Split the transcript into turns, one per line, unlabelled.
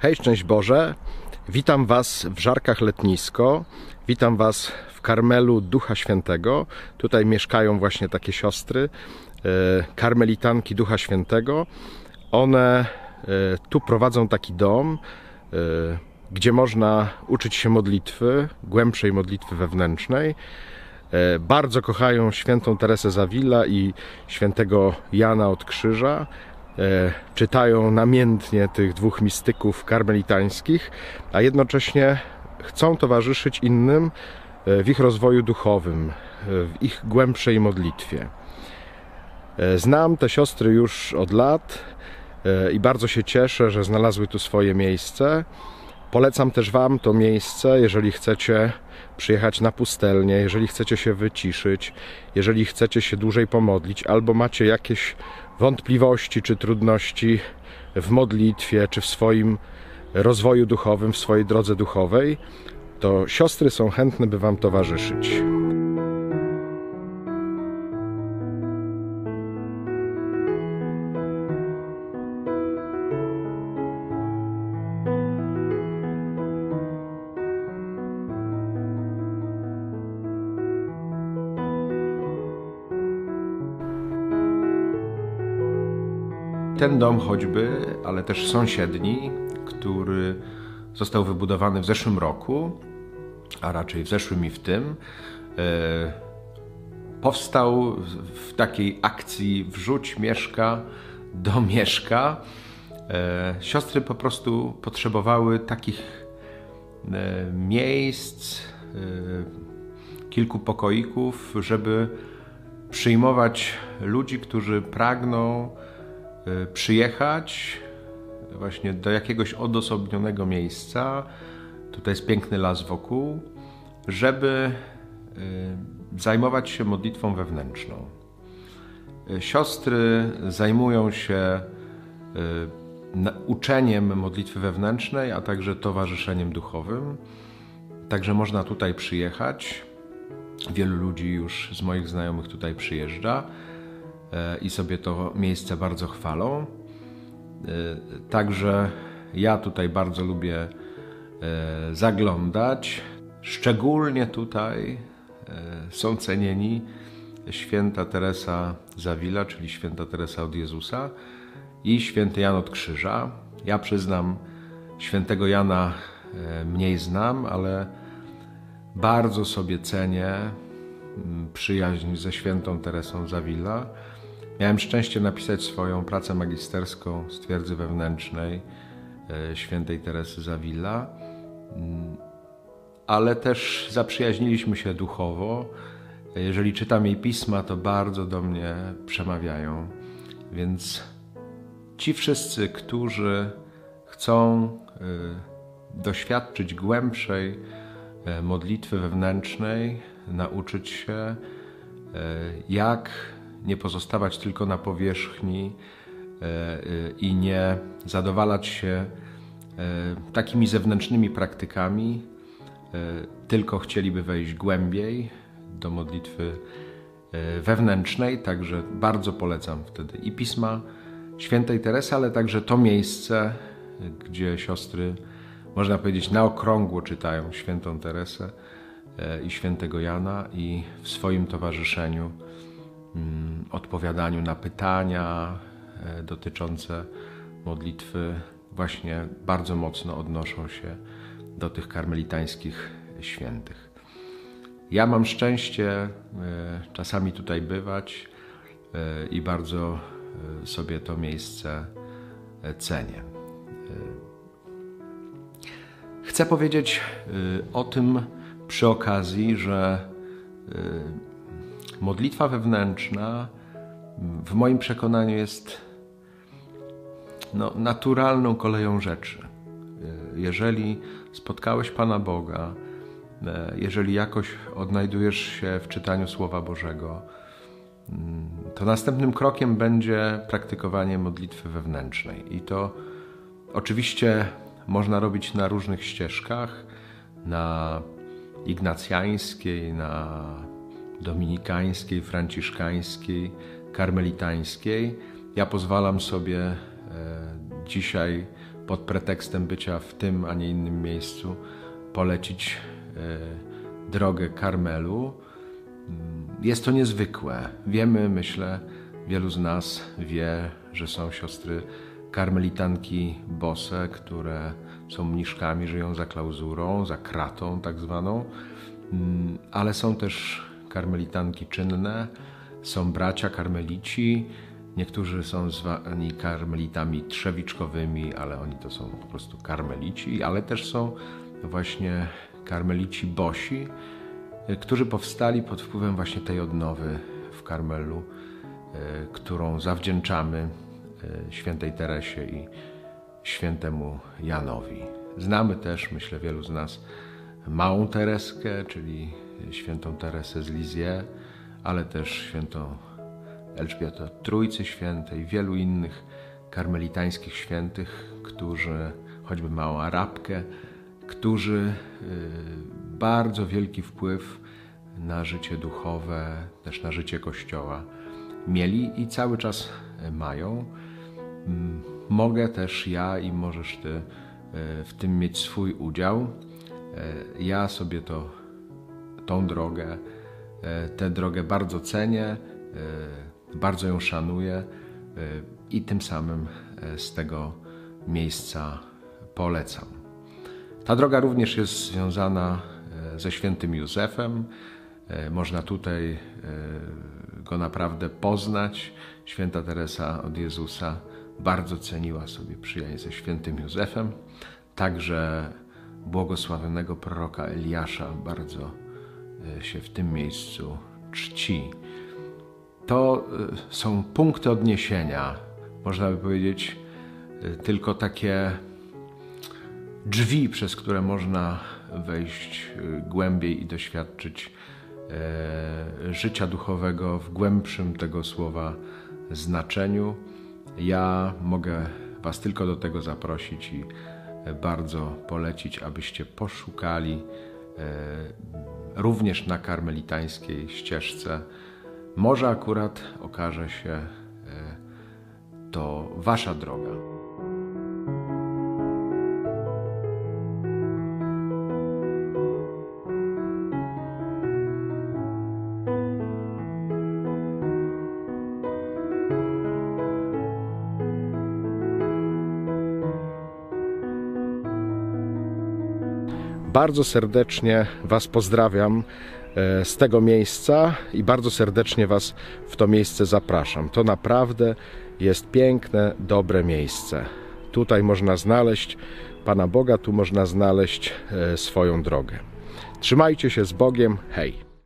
Hej, szczęść Boże. Witam Was w Żarkach Letnisko. Witam Was w Karmelu Ducha Świętego. Tutaj mieszkają właśnie takie siostry, e, karmelitanki Ducha Świętego. One e, tu prowadzą taki dom, e, gdzie można uczyć się modlitwy, głębszej modlitwy wewnętrznej. Bardzo kochają świętą Teresę Zawilla i świętego Jana od Krzyża. E, czytają namiętnie tych dwóch mistyków karmelitańskich, a jednocześnie chcą towarzyszyć innym e, w ich rozwoju duchowym, e, w ich głębszej modlitwie. Znam te siostry już od lat i bardzo się cieszę, że znalazły tu swoje miejsce. Polecam też Wam to miejsce, jeżeli chcecie przyjechać na pustelnię, jeżeli chcecie się wyciszyć, jeżeli chcecie się dłużej pomodlić, albo macie jakieś wątpliwości czy trudności w modlitwie, czy w swoim rozwoju duchowym, w swojej drodze duchowej, to siostry są chętne, by Wam towarzyszyć. Ten dom choćby, ale też sąsiedni, który został wybudowany w zeszłym roku, a raczej w zeszłym i w tym, e, powstał w takiej akcji wrzuć mieszka do mieszka. E, siostry po prostu potrzebowały takich e, miejsc, kilku pokoików, żeby przyjmować ludzi, którzy pragną przyjechać właśnie do jakiegoś odosobnionego miejsca, tutaj jest piękny las wokół, żeby y, zajmować się modlitwą wewnętrzną. Y, siostry zajmują się uczeniem modlitwy wewnętrznej, a także towarzyszeniem duchowym. Także można tutaj przyjechać. Wielu ludzi już z moich znajomych tutaj przyjeżdża. E, i sobie to miejsce bardzo chwalą. E, także ja tutaj bardzo lubię e, zaglądać. Szczególnie tutaj są cenieni święta Teresa Zawila, czyli święta Teresa od Jezusa i święty Jan od Krzyża. Ja przyznam, świętego Jana mniej znam, ale bardzo sobie cenię przyjaźń ze świętą Teresą Zawila Miałem szczęście napisać swoją pracę magisterską z twierdzy wewnętrznej e, świętej Teresy Zawilla, mm, ale też zaprzyjaźniliśmy się duchowo. Jeżeli czytam jej pisma, to bardzo do mnie przemawiają. Więc ci wszyscy, którzy chcą e, doświadczyć głębszej e, modlitwy wewnętrznej, nauczyć się, jak nie pozostawać tylko na powierzchni e, e, i nie zadowalać się e, takimi zewnętrznymi praktykami, tylko chcieliby wejść głębiej do modlitwy wewnętrznej, także bardzo polecam wtedy i pisma świętej Teresy, ale także to miejsce, gdzie siostry, można powiedzieć, na okrągło czytają świętą Teresę i świętego Jana i w swoim towarzyszeniu odpowiadaniu na pytania e, dotyczące modlitwy właśnie bardzo mocno odnoszą się do tych karmelitańskich świętych. Ja mam szczęście e, czasami tutaj bywać e, i bardzo sobie to miejsce cenię. Chcę powiedzieć o tym przy okazji, że modlitwa wewnętrzna w moim przekonaniu jest no, naturalną koleją rzeczy. Jeżeli spotkałeś Pana Boga, jeżeli jakoś odnajdujesz się w czytaniu Słowa Bożego, to następnym krokiem będzie praktykowanie modlitwy wewnętrznej. I to oczywiście można robić na różnych ścieżkach, na ignacjańskiej, na dominikańskiej, franciszkańskiej, karmelitańskiej. Ja pozwalam sobie e, dzisiaj pod pretekstem bycia w tym, a nie innym miejscu polecić drogę Karmelu. Jest to niezwykłe. Wiemy, myślę, wielu z nas wie, że są siostry karmelitanki bose, które są mniszkami, żyją za klauzurą, za kratą tak zwaną, mm, ale są też karmelitanki czynne, są bracia karmelici, niektórzy są zwani karmelitami trzewiczkowymi, ale oni to są po prostu karmelici, ale też są właśnie karmelici bosi, którzy powstali pod wpływem właśnie tej odnowy w Karmelu, e, którą zawdzięczamy e, świętej Teresie i świętemu Janowi. Znamy też, myślę, wielu z nas, małą Tereskę, czyli świętą Teresę z Lizie, ale też świętą Elżbietę Trójcy Świętej, wielu innych karmelitańskich świętych, którzy, choćby małą Arabkę, którzy y, bardzo wielki wpływ na życie duchowe, też na życie Kościoła mieli i cały czas mają. Mm, mogę też ja i możesz Ty y, w tym mieć swój udział. Y, ja sobie to, tą drogę, tę drogę bardzo cenię, bardzo ją szanuję i tym samym z tego miejsca polecam. Ta droga również jest związana e, ze świętym Józefem. E, można tutaj e, go naprawdę poznać. Święta Teresa od Jezusa bardzo ceniła sobie przyjaźń ze świętym Józefem. Także błogosławionego proroka Eliasza bardzo się w tym miejscu czci. To są punkty odniesienia, można by powiedzieć, tylko takie drzwi, przez które można wejść głębiej i doświadczyć e, życia duchowego w głębszym tego słowa znaczeniu. Ja mogę Was tylko do tego zaprosić i bardzo polecić, abyście poszukali e, również na karmelitańskiej ścieżce. Może akurat okaże się e, to Wasza droga.
Bardzo serdecznie Was pozdrawiam e, z tego miejsca i bardzo serdecznie Was w to miejsce zapraszam. To naprawdę jest piękne, dobre miejsce. Tutaj można znaleźć Pana Boga, tu można znaleźć e, swoją drogę. Trzymajcie się z Bogiem. Hej!